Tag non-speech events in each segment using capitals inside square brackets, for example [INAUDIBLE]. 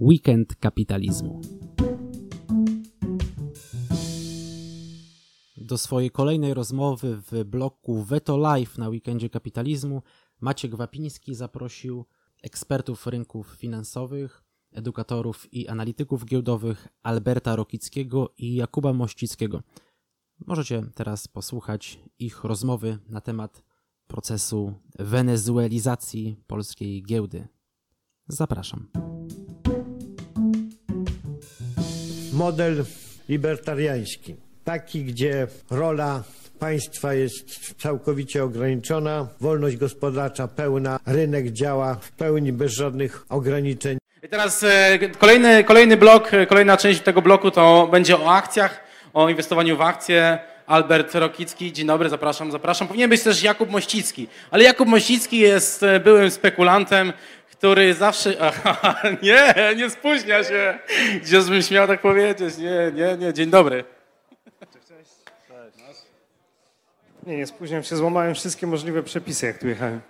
Weekend Kapitalizmu. Do swojej kolejnej rozmowy w bloku Veto Live na Weekendzie Kapitalizmu Maciek Wapiński zaprosił ekspertów rynków finansowych, edukatorów i analityków giełdowych Alberta Rokickiego i Jakuba Mościckiego. Możecie teraz posłuchać ich rozmowy na temat procesu wenezuelizacji polskiej giełdy. Zapraszam. Model libertariański, taki, gdzie rola państwa jest całkowicie ograniczona, wolność gospodarcza pełna, rynek działa w pełni bez żadnych ograniczeń. I teraz e, kolejny, kolejny blok, e, kolejna część tego bloku to będzie o akcjach, o inwestowaniu w akcje. Albert Rokicki, dzień dobry, zapraszam, zapraszam. Powinien być też Jakub Mościcki, ale Jakub Mościcki jest e, byłym spekulantem, który zawsze... [LAUGHS] Aha, nie, nie spóźnia się. Gdzież bym śmiał tak powiedzieć. Nie, nie, nie, dzień dobry. Nie, nie spóźniam się, złamałem wszystkie możliwe przepisy, jak tu jechałem.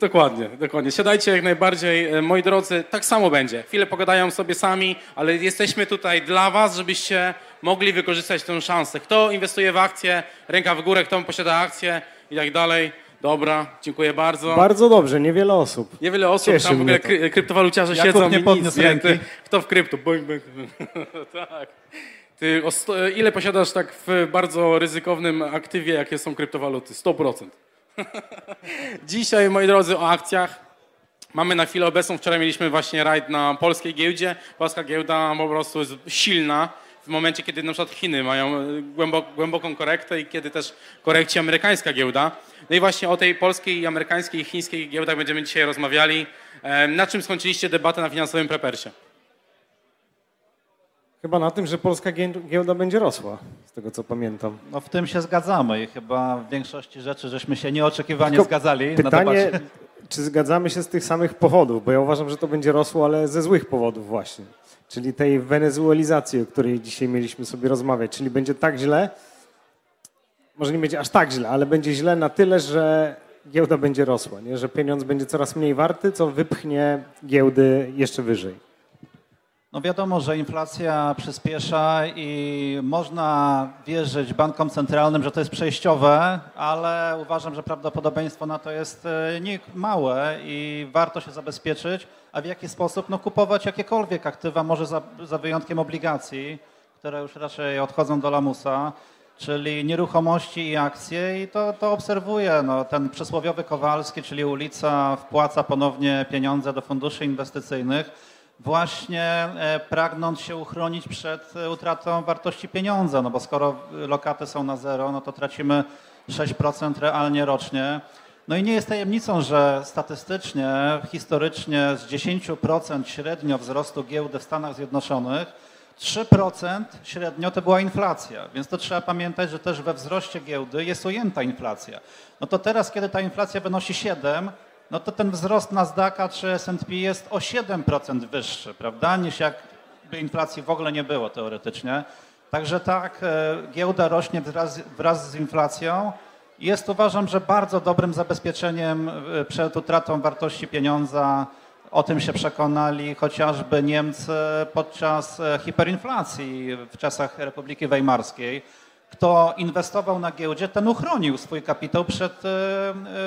Dokładnie, dokładnie. Siadajcie jak najbardziej. E, Moi drodzy, tak samo będzie. Chwilę pogadają sobie sami, ale jesteśmy tutaj dla was, żebyście mogli wykorzystać tę szansę. Kto inwestuje w akcje, ręka w górę, kto posiada akcje i tak dalej. Dobra, dziękuję bardzo. Bardzo dobrze, niewiele osób. Niewiele osób, Cieszy tam w ogóle kry, kryptowaluciarze Jakub siedzą nie i nic, nie? Ty, Kto w krypto? Boing, boing. [LAUGHS] tak. Ty, sto, ile posiadasz tak w bardzo ryzykownym aktywie, jakie są kryptowaluty? 100%. [LAUGHS] Dzisiaj, moi drodzy, o akcjach. Mamy na chwilę obecną, wczoraj mieliśmy właśnie rajd na polskiej giełdzie. Polska giełda po prostu jest silna w momencie, kiedy na przykład Chiny mają e, głębok, głęboką korektę i kiedy też korekci amerykańska giełda. No i właśnie o tej polskiej, amerykańskiej i chińskiej giełdach będziemy dzisiaj rozmawiali. E, Na czym skończyliście debatę na finansowym prepersie? Chyba na tym, że polska giełda będzie rosła, z tego co pamiętam. No w tym się zgadzamy i chyba w większości rzeczy żeśmy się nieoczekiwanie Tylko zgadzali na Pytanie, czy zgadzamy się z tych samych powodów, bo ja uważam, że to będzie rosło, ale ze złych powodów właśnie. Czyli tej wenezuelizacji, o której dzisiaj mieliśmy sobie rozmawiać. Czyli będzie tak źle, może nie będzie aż tak źle, ale będzie źle na tyle, że giełda będzie rosła, nie? że pieniądz będzie coraz mniej warty, co wypchnie giełdy jeszcze wyżej. No wiadomo, że inflacja przyspiesza i można wierzyć bankom centralnym, że to jest przejściowe, ale uważam, że prawdopodobieństwo na to jest e, nie małe i warto się zabezpieczyć. A w jaki sposób? No kupować jakiekolwiek aktywa, może za, za wyjątkiem obligacji, które już raczej odchodzą do lamusa, czyli nieruchomości i akcje i to, to obserwuję. No, ten przysłowiowy Kowalski, czyli ulica wpłaca ponownie pieniądze do funduszy inwestycyjnych właśnie e, pragnąc się uchronić przed e, utratą wartości pieniądza, no bo skoro lokaty są na zero, no to tracimy 6% realnie rocznie. No i nie jest tajemnicą, że statystycznie, historycznie z 10% średnio wzrostu giełdy w Stanach Zjednoczonych 3% średnio to była inflacja, więc to trzeba pamiętać, że też we wzroście giełdy jest ujęta inflacja. No to teraz, kiedy ta inflacja wynosi 7, no to ten wzrost Nasdaqa czy S&P jest o 7% wyższy, prawda, niż jakby inflacji w ogóle nie było teoretycznie. Także tak, e, giełda rośnie wraz, wraz z inflacją. Jest uważam, że bardzo dobrym zabezpieczeniem e, przed utratą wartości pieniądza. O tym się przekonali chociażby Niemcy podczas e, hiperinflacji w czasach Republiki Weimarskiej. Kto inwestował na giełdzie, ten uchronił swój kapitał przed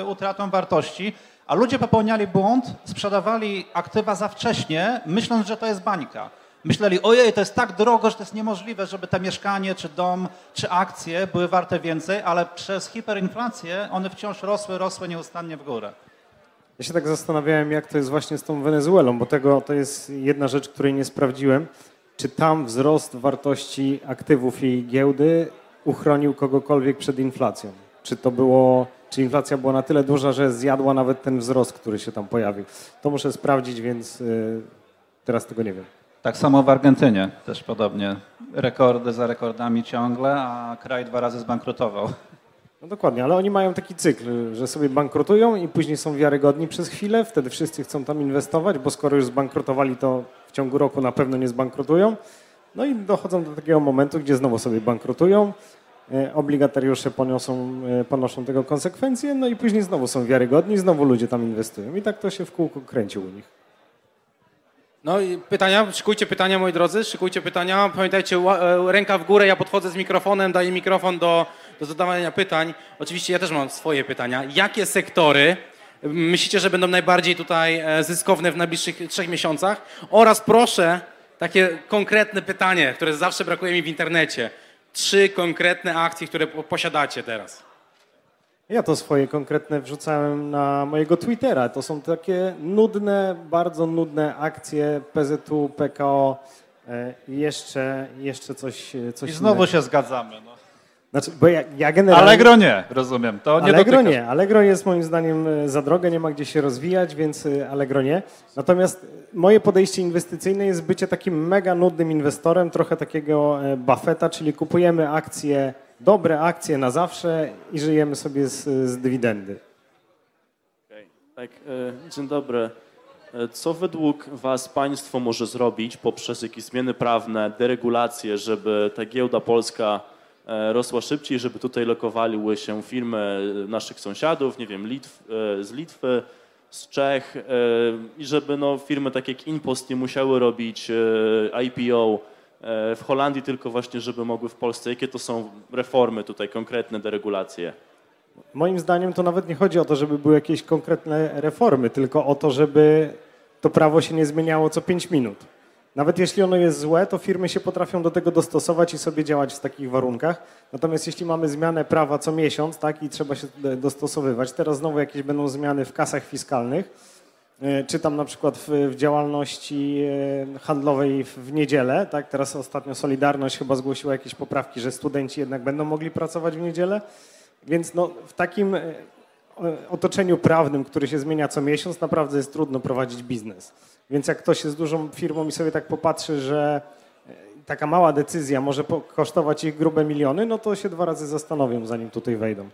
utratą wartości, a ludzie popełniali błąd, sprzedawali aktywa za wcześnie, myśląc, że to jest bańka. Myśleli, ojej, to jest tak drogo, że to jest niemożliwe, żeby to mieszkanie, czy dom, czy akcje były warte więcej, ale przez hiperinflację one wciąż rosły, rosły nieustannie w górę. Ja się tak zastanawiałem, jak to jest właśnie z tą Wenezuelą, bo tego to jest jedna rzecz, której nie sprawdziłem. Czy tam wzrost wartości aktywów i giełdy uchronił kogokolwiek przed inflacją? Czy to było, czy inflacja była na tyle duża, że zjadła nawet ten wzrost, który się tam pojawił? To muszę sprawdzić, więc y, teraz tego nie wiem. Tak samo w Argentynie też podobnie. Rekordy za rekordami ciągle, a kraj dwa razy zbankrutował. No dokładnie, ale oni mają taki cykl, że sobie bankrutują i później są wiarygodni przez chwilę, wtedy wszyscy chcą tam inwestować, bo skoro już zbankrutowali, to w ciągu roku na pewno nie zbankrutują. No i dochodzą do takiego momentu, gdzie znowu sobie bankrutują, obligatariusze poniosą, e, ponoszą tego konsekwencje, no i później znowu są wiarygodni, znowu ludzie tam inwestują. I tak to się w kółko kręci u nich. No i pytania, szykujcie pytania, moi drodzy, szykujcie pytania. Pamiętajcie, e, ręka w górę, ja podchodzę z mikrofonem, daję mikrofon do, do zadawania pytań. Oczywiście ja też mam swoje pytania. Jakie sektory myślicie, że będą najbardziej tutaj e, zyskowne w najbliższych trzech miesiącach? Oraz proszę, takie konkretne pytanie, które zawsze brakuje mi w internecie. Trzy konkretne akcje, które po- posiadacie teraz. Ja to swoje konkretne wrzucałem na mojego Twittera. To są takie nudne, bardzo nudne akcje PZU, PKO e, i jeszcze, jeszcze coś, e, coś I znowu innego. się zgadzamy. No. Znaczy, bo ja, ja generalnie... Allegro nie, rozumiem. To nie Allegro dotykasz. nie. Allegro jest moim zdaniem e, za drogie, nie ma gdzie się rozwijać, więc e, Allegro nie. Natomiast moje podejście inwestycyjne jest bycie takim mega nudnym inwestorem, trochę takiego e, Buffetta, czyli kupujemy akcje, dobre akcje na zawsze i żyjemy sobie z, z dywidendy. Okej. Tak, e, dzień dobry. E, Co według Was państwo może zrobić poprzez jakieś zmiany prawne, deregulacje, żeby ta giełda polska e, rosła szybciej, żeby tutaj lokowały się firmy naszych sąsiadów, nie wiem, Litw, e, z Litwy, z Czech e, i żeby no, firmy takie jak Impost nie musiały robić e, IPO e, w Holandii, tylko właśnie, żeby mogły w Polsce. Jakie to są reformy tutaj, konkretne deregulacje? Moim zdaniem to nawet nie chodzi o to, żeby były jakieś konkretne reformy, tylko o to, żeby to prawo się nie zmieniało co 5 minut. Nawet jeśli ono jest złe, to firmy się potrafią do tego dostosować i sobie działać w takich warunkach. Natomiast jeśli mamy zmianę prawa co miesiąc, tak, i trzeba się dostosowywać, teraz znowu jakieś będą zmiany w kasach fiskalnych, E, Czytam na przykład w, w działalności e, handlowej w, w niedzielę, tak? Teraz ostatnio Solidarność chyba zgłosiła jakieś poprawki, że studenci jednak będą mogli pracować w niedzielę. Więc no, w takim e, otoczeniu prawnym, który się zmienia co miesiąc, naprawdę jest trudno prowadzić biznes. Więc jak ktoś jest dużą firmą i sobie tak popatrzy, że e, taka mała decyzja może kosztować ich grube miliony, no to się dwa razy zastanowią, zanim tutaj wejdą.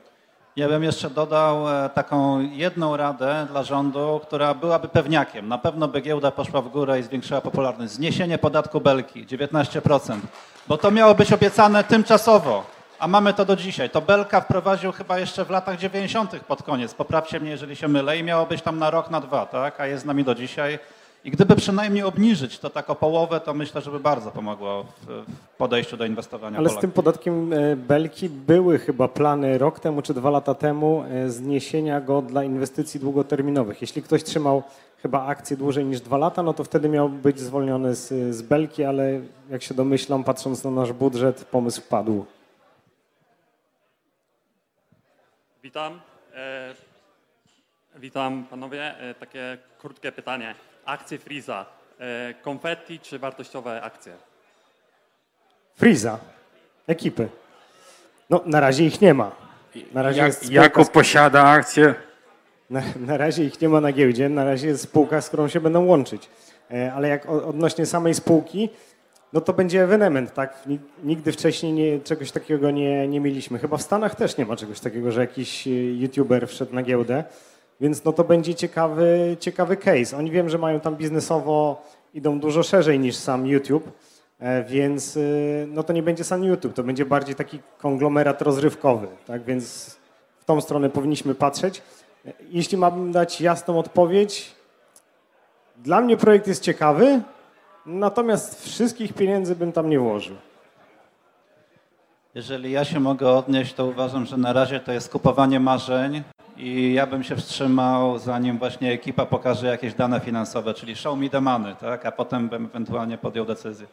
Ja bym jeszcze dodał e, taką jedną radę dla rządu, która byłaby pewniakiem. Na pewno by giełda poszła w górę i zwiększyła popularność. Zniesienie podatku Belki, 19%. Bo to miało być obiecane tymczasowo, a mamy to do dzisiaj. To Belka wprowadził chyba jeszcze w latach 90. pod koniec. Poprawcie mnie, jeżeli się mylę. I miało być tam na rok, na dwa, tak? A jest z nami do dzisiaj. I gdyby przynajmniej obniżyć to tak o połowę, to myślę, że by bardzo pomogło w, podejściu do inwestowania Ale z Polaków. tym podatkiem e, Belki były chyba plany rok temu czy dwa lata temu e, zniesienia go dla inwestycji długoterminowych. Jeśli ktoś trzymał chyba akcje dłużej niż dwa lata, no to wtedy miał być zwolniony z, z Belki, ale jak się domyślam, patrząc na nasz budżet, pomysł padł. Witam. Witam panowie. E, takie krótkie pytanie. Akcje Freeza. E, konfetti czy wartościowe akcje? Friza, ekipy. No, na razie ich nie ma. Na razie jest spółka, Jakub posiada akcje. Na, na razie ich nie ma na giełdzie, na razie jest spółka, z którą się będą łączyć. E, Ale jak odnośnie samej spółki, no to będzie ewenement, tak? Nig- Nigdy wcześniej nie, czegoś takiego nie, nie mieliśmy. Chyba w Stanach też nie ma czegoś takiego, że jakiś youtuber wszedł na giełdę, więc no to będzie ciekawy, ciekawy case. Oni wiem, że mają tam biznesowo, idą dużo szerzej niż sam YouTube, e, więc e, no to nie będzie sam YouTube, to będzie bardziej taki konglomerat rozrywkowy, tak? Więc w tą stronę powinniśmy patrzeć. Jeśli mam dać jasną odpowiedź, dla mnie projekt jest ciekawy, natomiast wszystkich pieniędzy bym tam nie włożył. Jeżeli ja się mogę odnieść, to uważam, że na razie to jest kupowanie marzeń i ja bym się wstrzymał, zanim właśnie ekipa pokaże jakieś dane finansowe, czyli show me the money, tak? a potem bym ewentualnie podjął decyzję.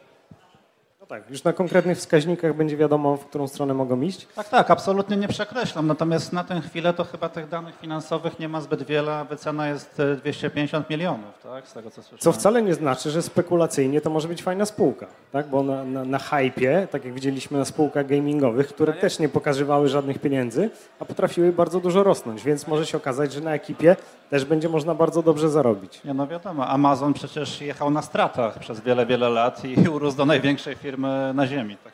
No tak, już na konkretnych wskaźnikach będzie wiadomo, w którą stronę mogą iść. Tak, tak, absolutnie nie przekreślam, natomiast na tę chwilę to chyba tych danych finansowych nie ma zbyt wiele, a wycena jest e, 250 milionów, tak? z tego co słyszałem. Co wcale nie znaczy, że spekulacyjnie to może być fajna spółka, tak? bo na, na, na hypie, tak jak widzieliśmy na spółkach gamingowych, które też nie pokazywały żadnych pieniędzy, a potrafiły bardzo dużo rosnąć, więc może się okazać, że na ekipie też będzie można bardzo dobrze zarobić. Nie, no wiadomo, Amazon przecież jechał na stratach przez wiele, wiele lat i [LAUGHS] urósł do największej firmy na ziemi. Tak.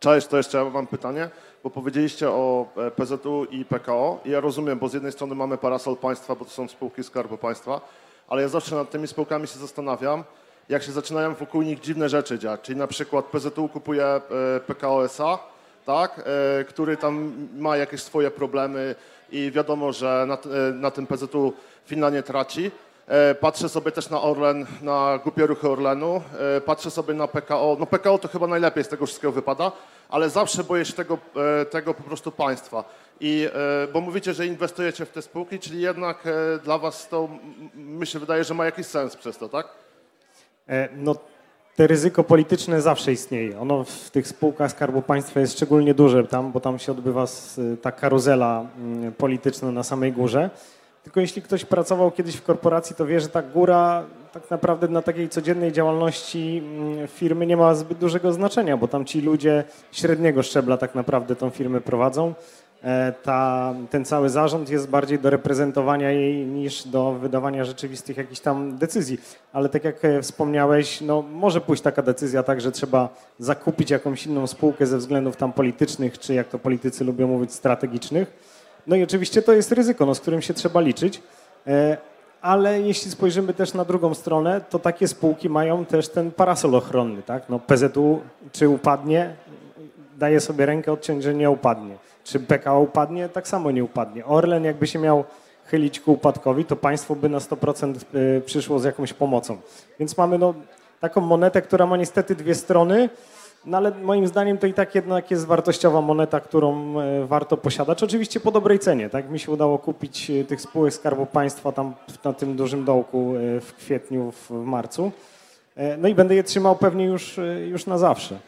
Cześć, to jeszcze ja mam pytanie, bo powiedzieliście o e, PZU i PKO i ja rozumiem, bo z jednej strony mamy parasol państwa, bo to są spółki Skarbu Państwa, ale ja zawsze nad tymi spółkami się zastanawiam, jak się zaczynają wokół nich dziwne rzeczy dziać, czyli na przykład PZU kupuje e, PKO SA, tak, e, który tam ma jakieś swoje problemy i wiadomo, że na, na tym PZU Finlandia traci. E, Patrzę sobie też na Orlen, na głupie ruchy Orlenu, e, patrzę sobie na PKO. No PKO to chyba najlepiej z tego wszystkiego wypada, ale zawsze boję się tego, e, tego po prostu państwa. I, bo mówicie, że inwestujecie w te spółki, czyli jednak dla was to, mi się wydaje, że ma jakiś sens przez to, tak? No, te ryzyko polityczne zawsze istnieje. Ono w tych spółkach Skarbu Państwa jest szczególnie duże tam, bo tam się odbywa ta karuzela mm, polityczna na samej górze. Tylko jeśli ktoś pracował kiedyś w korporacji, to wie, że ta góra tak naprawdę na takiej codziennej działalności mm, firmy nie ma zbyt dużego znaczenia, bo tam ci ludzie średniego szczebla tak naprawdę tą firmę prowadzą. E, Ta, ten cały zarząd jest bardziej do reprezentowania jej niż do wydawania rzeczywistych jakichś tam decyzji. Ale tak jak e, wspomniałeś, no może pójść taka decyzja tak, że trzeba zakupić jakąś inną spółkę ze względów tam politycznych, czy jak to politycy lubią mówić, strategicznych. No i oczywiście to jest ryzyko, no, z którym się trzeba liczyć. E, Ale jeśli spojrzymy też na drugą stronę, to takie spółki mają też ten parasol ochronny. Tak? No PZU czy upadnie, daje sobie rękę odciąć, że nie upadnie. Czy PKO upadnie, tak samo nie upadnie. Orlen jakby się miał chylić ku upadkowi, to państwo by na 100% y, przyszło z jakąś pomocą. Więc mamy no, taką monetę, która ma niestety dwie strony, no ale moim zdaniem to i tak jednak jest wartościowa moneta, którą e, warto posiadać. Oczywiście po dobrej cenie. Tak mi się udało kupić e, tych spółek Skarbu Państwa tam na tym dużym dołku e, w kwietniu, w, marcu. No i będę je trzymał pewnie już, już na zawsze.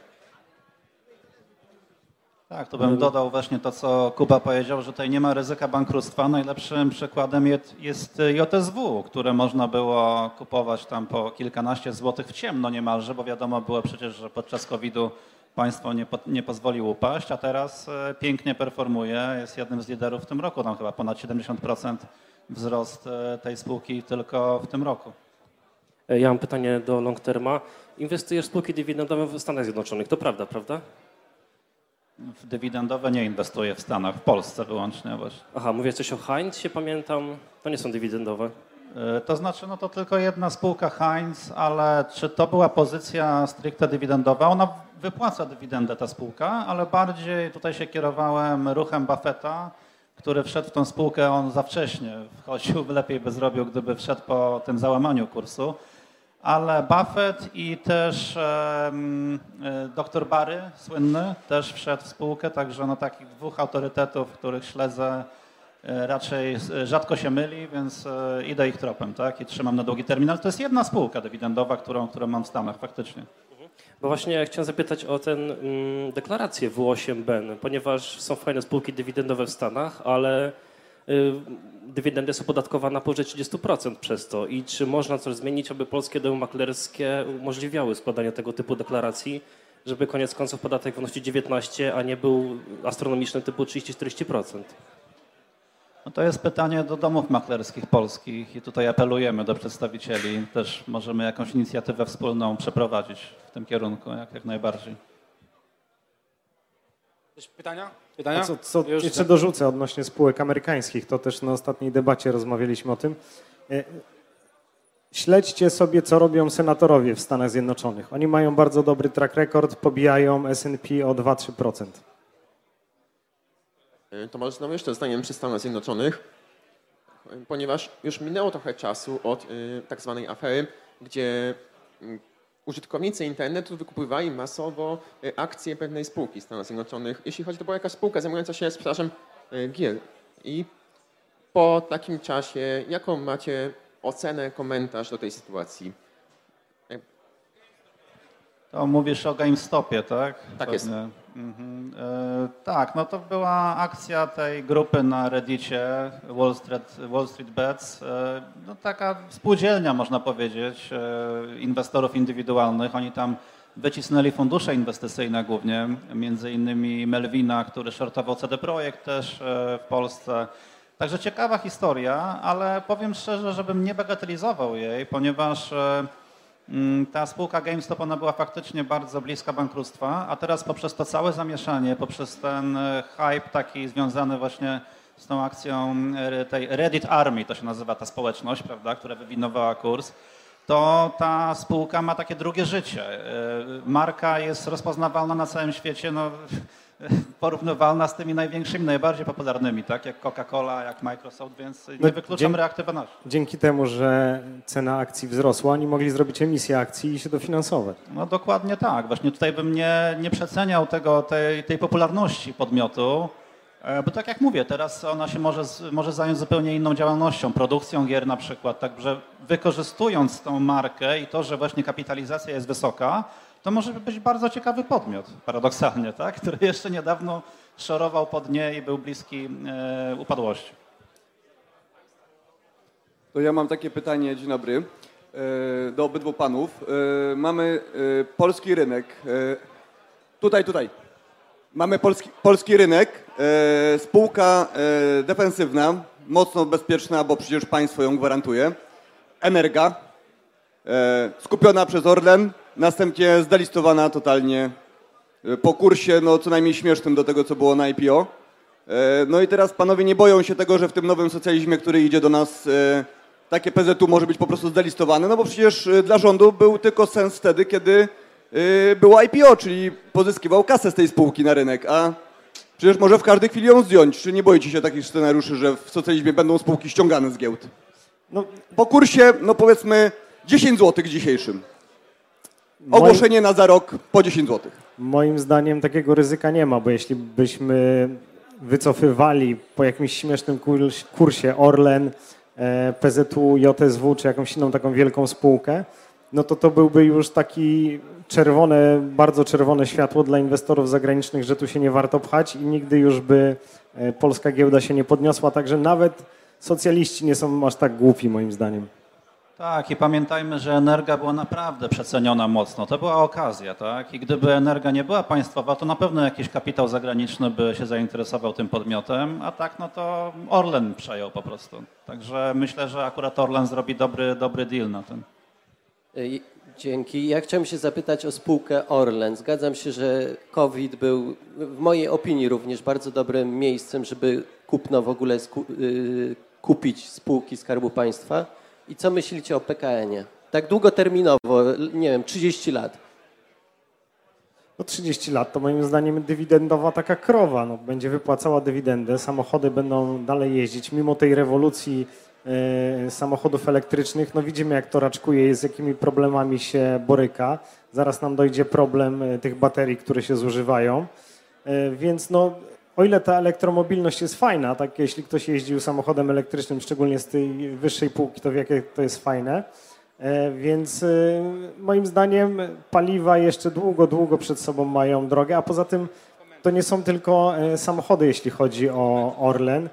Tak, to bym dodał właśnie to, co Kuba powiedział, że tutaj nie ma ryzyka bankructwa. Najlepszym przykładem jest- JSW, które można było kupować tam po kilkanaście złotych w ciemno niemalże, bo wiadomo było przecież, że podczas COVID-u państwo nie, po, nie pozwoliło upaść, a teraz e, pięknie performuje, jest jednym z liderów w tym roku, tam chyba ponad 70% wzrost e, tej spółki tylko w tym roku. Ja mam pytanie do long terma. Inwestujesz w spółki dywidendowe w Stanach Zjednoczonych, to prawda, prawda? W dywidendowe nie inwestuję w Stanach, w Polsce wyłącznie właśnie. Aha, mówię coś o Heinz, się pamiętam. To nie są dywidendowe. E, To znaczy, no to tylko jedna spółka Heinz, ale czy to była pozycja stricte dywidendowa? Ona wypłaca dywidendę, ta spółka, ale bardziej tutaj się kierowałem ruchem Buffetta, który wszedł w tą spółkę, on za wcześnie wchodził, [LAUGHS] lepiej by zrobił, gdyby wszedł po tym załamaniu kursu. Ale Buffett i też em, e, dr Barry, słynny, też wszedł w spółkę, także no takich dwóch autorytetów, których śledzę, e, raczej rzadko się myli, więc e, idę ich tropem, tak? I trzymam na długi termin. Ale to jest jedna spółka dywidendowa, którą, którą mam w Stanach faktycznie. Bo właśnie chciałem zapytać o tę mm, deklarację W8BN, ponieważ są fajne spółki dywidendowe w Stanach, ale y, dywidendy są podatkowane na powyżej 30% przez to. I czy można coś zmienić, aby polskie domy maklerskie umożliwiały składanie tego typu deklaracji, żeby koniec końców podatek wynosił 19, a nie był astronomiczny typu 30-40%? No to jest pytanie do domów maklerskich polskich i tutaj apelujemy do przedstawicieli. Też możemy jakąś inicjatywę wspólną przeprowadzić w tym kierunku, jak, jak najbardziej. Jakieś pytania? Pytania? A co, co Już jeszcze tak. dorzucę odnośnie spółek amerykańskich, to też na ostatniej debacie rozmawialiśmy o tym. E, Śledźcie sobie, co robią senatorowie w Stanach Zjednoczonych. Oni mają bardzo dobry track record, pobijają S&P o 2-3%. Y, To może znowu jeszcze zostaniemy przy Stanach Zjednoczonych, ponieważ już minęło trochę czasu od y, tak zwanej afery, gdzie y, użytkownicy internetu wykupywali masowo y, akcje pewnej spółki w Stanach Zjednoczonych, jeśli chodzi, to była jakaś spółka zajmująca się sprzedażem y, gier. I po takim czasie, jaką macie ocenę, komentarz do tej sytuacji? To mówisz o GameStopie, tak? Tak jest. Mhm. E, tak, no to była akcja tej grupy na Reddicie Wall Street, Wall Street Bets. E, no taka spółdzielnia, można powiedzieć, e, inwestorów indywidualnych. Oni tam wycisnęli fundusze inwestycyjne głównie, między innymi Melvina, który shortował CD Projekt też w Polsce. Także ciekawa historia, ale powiem szczerze, żebym nie bagatelizował jej, ponieważ Ta spółka GameStop ona była faktycznie bardzo bliska bankructwa, a teraz poprzez to całe zamieszanie, poprzez ten e, hype taki związany właśnie z tą akcją e, tej Reddit Army, to się nazywa ta społeczność, prawda, która wywinowała kurs, to ta spółka ma takie drugie życie. E, Marka jest rozpoznawalna na całym świecie. No, [LAUGHS] porównywalna z tymi największymi, najbardziej popularnymi, tak? Jak Coca-Cola, jak Microsoft, więc nie No, wykluczam dzięki- reaktywności. Dzięki temu, że cena akcji wzrosła, oni mogli zrobić emisję akcji i się dofinansować. No dokładnie tak. Właśnie tutaj bym nie, nie przeceniał tego, tej, tej popularności podmiotu, e, bo tak jak mówię, teraz ona się może, może zająć zupełnie inną działalnością, produkcją gier na przykład, także wykorzystując tą markę i to, że właśnie kapitalizacja jest wysoka, to może być bardzo ciekawy podmiot, paradoksalnie, tak? [LAUGHS] który jeszcze niedawno szorował po dnie i był bliski e, upadłości. To ja mam takie pytanie, dzień dobry, e, do obydwu panów. E, Mamy e, polski rynek. e, Tutaj, tutaj. Mamy polski, polski rynek, e, spółka defensywna, mocno bezpieczna, bo przecież państwo ją gwarantuje. Energa, skupiona przez Orlen, następnie zdelistowana totalnie e, po kursie, no co najmniej śmiesznym do tego, co było na IPO. E, No i teraz panowie nie boją się tego, że w tym nowym socjalizmie, który idzie do nas, e, takie PZU może być po prostu zdelistowane, no bo przecież dla rządu był tylko sens wtedy, kiedy było IPO, czyli pozyskiwał kasę z tej spółki na rynek, a przecież może w każdej chwili ją zdjąć. Czy nie boicie się takich scenariuszy, że w socjalizmie będą spółki ściągane z giełd? No, Po kursie, no powiedzmy 10 zł dzisiejszym. Ogłoszenie na za rok po 10 zł. Moim zdaniem takiego ryzyka nie ma, bo jeśli byśmy wycofywali po jakimś śmiesznym kurs- kursie Orlen, e, PZU, JSW czy jakąś inną taką wielką spółkę, no to to byłby już taki czerwone, bardzo czerwone światło dla inwestorów zagranicznych, że tu się nie warto pchać i nigdy już by e, polska giełda się nie podniosła, także nawet socjaliści nie są aż tak głupi moim zdaniem. Tak, i pamiętajmy, że Energa była naprawdę przeceniona mocno. To była okazja, tak? I gdyby Energa nie była państwowa, to na pewno jakiś kapitał zagraniczny by się zainteresował tym podmiotem, a tak, no to Orlen przejął po prostu. Także myślę, że akurat Orlen zrobi dobry, dobry deal na tym. Ej, Dzięki. Ja chciałem się zapytać o spółkę Orlen. Zgadzam się, że COVID był w mojej opinii również bardzo dobrym miejscem, żeby kupno w ogóle y, kupić spółki Skarbu Państwa. I co myślicie o PKN-ie? Tak długoterminowo, nie wiem, 30 lat. No 30 lat to moim zdaniem dywidendowa taka krowa. No, będzie wypłacała dywidendę, samochody będą dalej jeździć. Mimo tej rewolucji e, samochodów elektrycznych, no widzimy jak to raczkuje z jakimi problemami się boryka. Zaraz nam dojdzie problem e, tych baterii, które się zużywają. E, więc no, o ile ta elektromobilność jest fajna, tak jeśli ktoś jeździł samochodem elektrycznym, szczególnie z tej wyższej półki, to wie jakie to jest fajne. E, Więc e, moim zdaniem paliwa jeszcze długo, długo przed sobą mają drogę, a poza tym to nie są tylko e, samochody, jeśli chodzi o Orlen.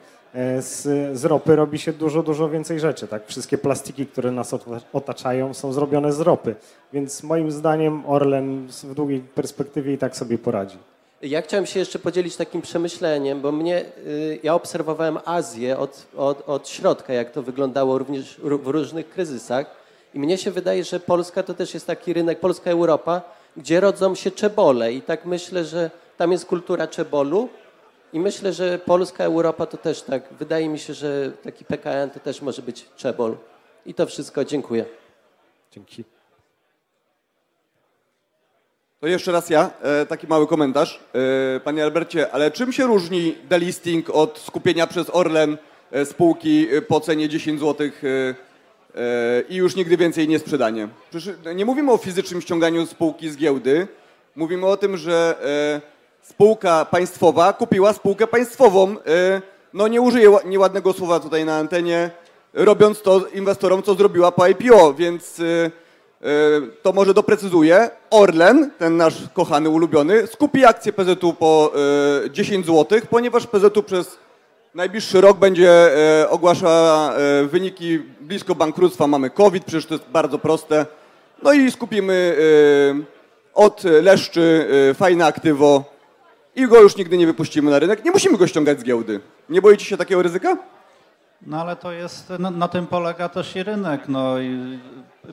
Z, z ropy robi się dużo, dużo więcej rzeczy. Tak? Wszystkie plastiki, które nas ota- otaczają, są zrobione z ropy. Więc moim zdaniem Orlen w długiej perspektywie i tak sobie poradzi. Ja chciałem się jeszcze podzielić takim przemyśleniem, bo mnie, y, ja obserwowałem Azję od, od, od środka, jak to wyglądało również ró- w różnych kryzysach. I mnie się wydaje, że Polska to też jest taki rynek, Polska Europa, gdzie rodzą się czebole. I tak myślę, że tam jest kultura czebolu. I myślę, że Polska Europa to też tak. Wydaje mi się, że taki PKN to też może być czebol. I to wszystko. Dziękuję. Dzięki. To jeszcze raz ja, e, taki mały komentarz. E, Panie Albercie, ale czym się różni delisting od skupienia przez Orlen e, spółki e, po cenie 10 zł i już nigdy więcej nie sprzedanie? Przecież nie mówimy o fizycznym ściąganiu spółki z giełdy. Mówimy o tym, że e, spółka państwowa kupiła spółkę państwową. E, No nie użyję ła- nieładnego słowa tutaj na antenie, robiąc to inwestorom, co zrobiła po IPO, więc... e, E, to może doprecyzuję. Orlen, ten nasz kochany, ulubiony, skupi akcję PZU po e, 10 zł, ponieważ PZU przez najbliższy rok będzie e, ogłasza e, wyniki blisko bankructwa. Mamy COVID, przecież to jest bardzo proste. No i skupimy e, od leszczy e, fajne aktywo i go już nigdy nie wypuścimy na rynek. Nie musimy go ściągać z giełdy. Nie boicie się takiego ryzyka? No ale to jest, na, na tym polega też i rynek. No, i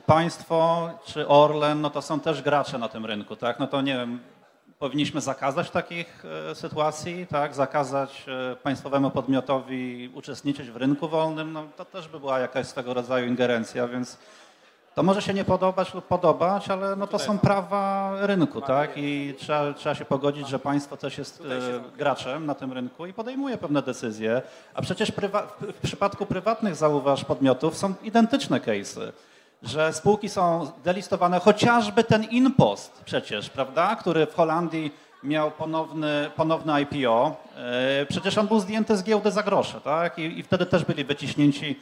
państwo czy Orlen, no to są też gracze na tym rynku, tak? No to nie wiem, powinniśmy zakazać takich e, sytuacji, tak? Zakazać e, państwowemu podmiotowi uczestniczyć w rynku wolnym, no to też by była jakaś swego rodzaju ingerencja, więc To może się nie podobać lub podobać, ale no to są prawa rynku, tak? I trzeba, trzeba się pogodzić, że państwo też jest e, graczem na tym rynku i podejmuje pewne decyzje. A przecież w przypadku prywatnych, zauważ, podmiotów są identyczne case'y. Że spółki są delistowane, chociażby ten Inpost przecież, prawda? Który w Holandii miał ponowny, ponowny IPO. E, Przecież on był zdjęty z giełdy za grosze, tak? I, i wtedy też byli wyciśnięci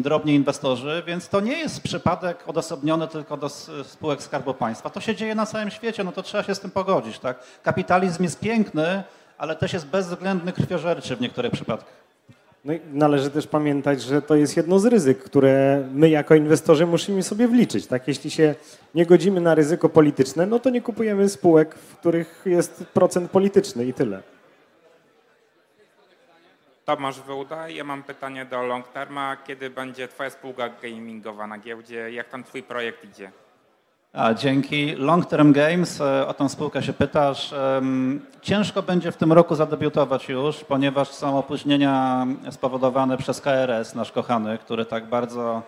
drobni inwestorzy, więc to nie jest przypadek odosobniony tylko do spółek Skarbu Państwa. To się dzieje na całym świecie, no to trzeba się z tym pogodzić, tak? Kapitalizm jest piękny, ale też jest bezwzględny, krwiożerczy w niektórych przypadkach. No i należy też pamiętać, że to jest jedno z ryzyk, które my jako inwestorzy musimy sobie wliczyć. Tak? Jeśli się nie godzimy na ryzyko polityczne, no to nie kupujemy spółek, w których jest procent polityczny i tyle. Tomasz Wołda, ja mam pytanie do Long Terma. Kiedy będzie Twoja spółka gamingowa na giełdzie? Jak tam Twój projekt idzie? A, dzięki. Long Term Games, e, o tą spółkę się pytasz. Ciężko będzie w tym roku zadebiutować już, ponieważ są opóźnienia spowodowane przez KRS, nasz kochany, który tak bardzo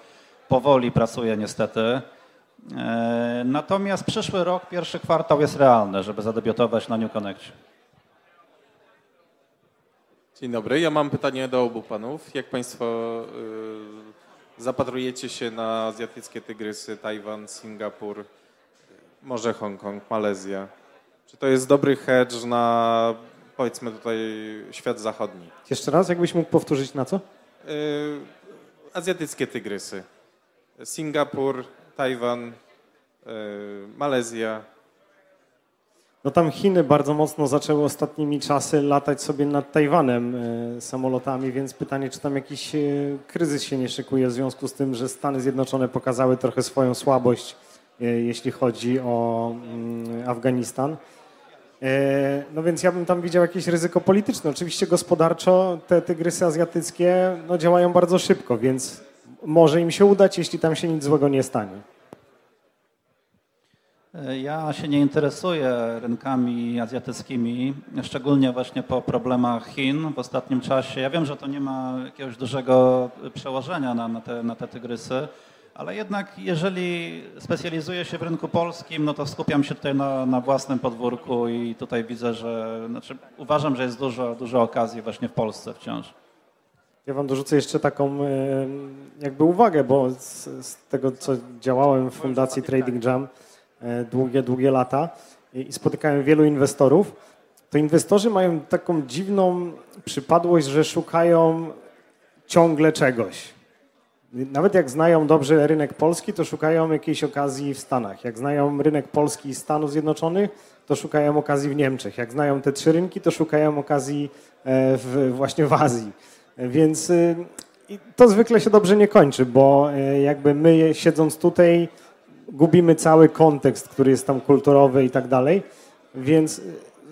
powoli pracuje niestety. E, Natomiast przyszły rok, pierwszy kwartał jest realny, żeby zadebiutować na New Connect. Dzień dobry, ja mam pytanie do obu panów. Jak państwo y, zapatrujecie się na azjatyckie tygrysy, Tajwan, Singapur, może Hongkong, Malezja? Czy to jest dobry hedge na, powiedzmy tutaj, świat zachodni? Jeszcze raz, jakbyś mógł powtórzyć na co? Y, azjatyckie tygrysy. Singapur, Tajwan, y, Malezja. No tam Chiny bardzo mocno zaczęły ostatnimi czasy latać sobie nad Tajwanem e, samolotami, więc pytanie, czy tam jakiś e, kryzys się nie szykuje w związku z tym, że Stany Zjednoczone pokazały trochę swoją słabość, e, jeśli chodzi o mm, Afganistan. No więc ja bym tam widział jakieś ryzyko polityczne. Oczywiście gospodarczo te tygrysy azjatyckie no, działają bardzo szybko, więc może im się udać, jeśli tam się nic złego nie stanie. Ja się nie interesuję rynkami azjatyckimi, szczególnie właśnie po problemach Chin w ostatnim czasie. Ja wiem, że to nie ma jakiegoś dużego przełożenia na, na, te, na te tygrysy, ale jednak jeżeli specjalizuję się w rynku polskim, no to skupiam się tutaj na, na własnym podwórku i tutaj widzę, że znaczy uważam, że jest dużo, dużo okazji właśnie w Polsce wciąż. Ja wam dorzucę jeszcze taką jakby uwagę, bo z, z tego, co działałem w Fundacji Trading Jam długie, długie lata i spotykałem wielu inwestorów, to inwestorzy mają taką dziwną przypadłość, że szukają ciągle czegoś. Nawet jak znają dobrze rynek polski, to szukają jakiejś okazji w Stanach. Jak znają rynek polski i Stanów Zjednoczonych, to szukają okazji w Niemczech. Jak znają te trzy rynki, to szukają okazji e, w, właśnie w Azji. Więc y, to zwykle się dobrze nie kończy, bo y, jakby my siedząc tutaj gubimy cały kontekst, który jest tam kulturowy i tak dalej. Więc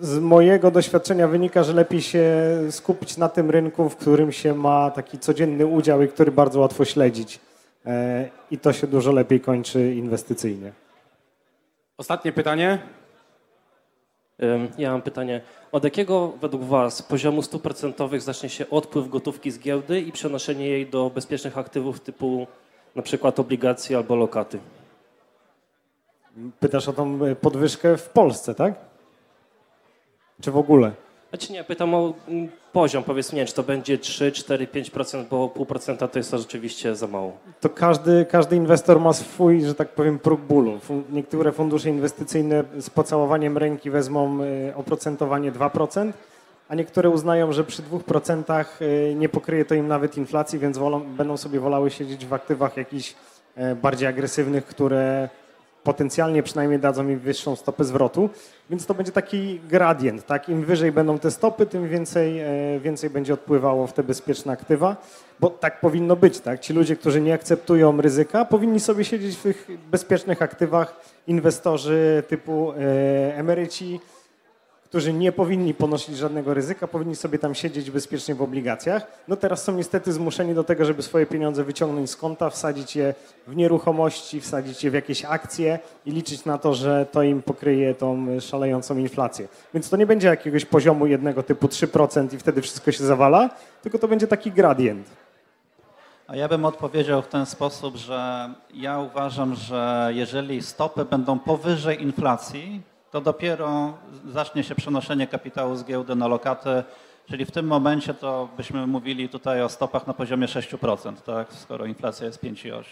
z mojego doświadczenia wynika, że lepiej się skupić na tym rynku, w którym się ma taki codzienny udział i który bardzo łatwo śledzić. E, I to się dużo lepiej kończy inwestycyjnie. Ostatnie pytanie. Ja mam pytanie. Od jakiego według Was poziomu stóp procentowych zacznie się odpływ gotówki z giełdy i przenoszenie jej do bezpiecznych aktywów typu na przykład obligacje albo lokaty? Pytasz o tą y, podwyżkę w Polsce, tak? Czy w ogóle? Znaczy nie, pytam o mm, poziom. Powiedzmy, nie wiem, czy to będzie 3, 4, 5%, bo pół procenta to jest to rzeczywiście za mało. to każdy, każdy inwestor ma swój, że tak powiem, próg bólu. Niektóre fundusze inwestycyjne z pocałowaniem ręki wezmą y, oprocentowanie 2%, a niektóre uznają, że przy 2% y, nie pokryje to im nawet inflacji, więc wolą, będą sobie wolały siedzieć w aktywach jakichś e, bardziej agresywnych, które potencjalnie przynajmniej dadzą im wyższą stopę zwrotu, więc to będzie taki gradient, tak? Im wyżej będą te stopy, tym więcej, e, więcej będzie odpływało w te bezpieczne aktywa, bo tak powinno być, tak? Ci ludzie, którzy nie akceptują ryzyka, powinni sobie siedzieć w tych bezpiecznych aktywach, inwestorzy typu e, emeryci, którzy nie powinni ponosić żadnego ryzyka, powinni sobie tam siedzieć bezpiecznie w obligacjach. No teraz są niestety zmuszeni do tego, żeby swoje pieniądze wyciągnąć z konta, wsadzić je w nieruchomości, wsadzić je w jakieś akcje i liczyć na to, że to im pokryje tą szalejącą inflację. Więc to nie będzie jakiegoś poziomu jednego typu 3% i wtedy wszystko się zawala, tylko to będzie taki gradient. A ja bym odpowiedział w ten sposób, że ja uważam, że jeżeli stopy będą powyżej inflacji, to dopiero zacznie się przenoszenie kapitału z giełdy na lokaty, czyli w tym momencie to byśmy mówili tutaj o stopach na poziomie 6%, tak? skoro inflacja jest 5,8%.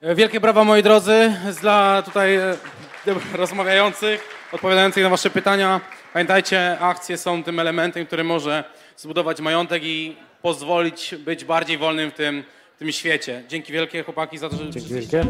E, Wielkie brawa moi drodzy dla tutaj e, rozmawiających, odpowiadających na wasze pytania. Pamiętajcie, akcje są tym elementem, który może zbudować majątek i pozwolić być bardziej wolnym w tym, w tym świecie. Dzięki wielkie chłopaki za to, że Dzięki wielkie.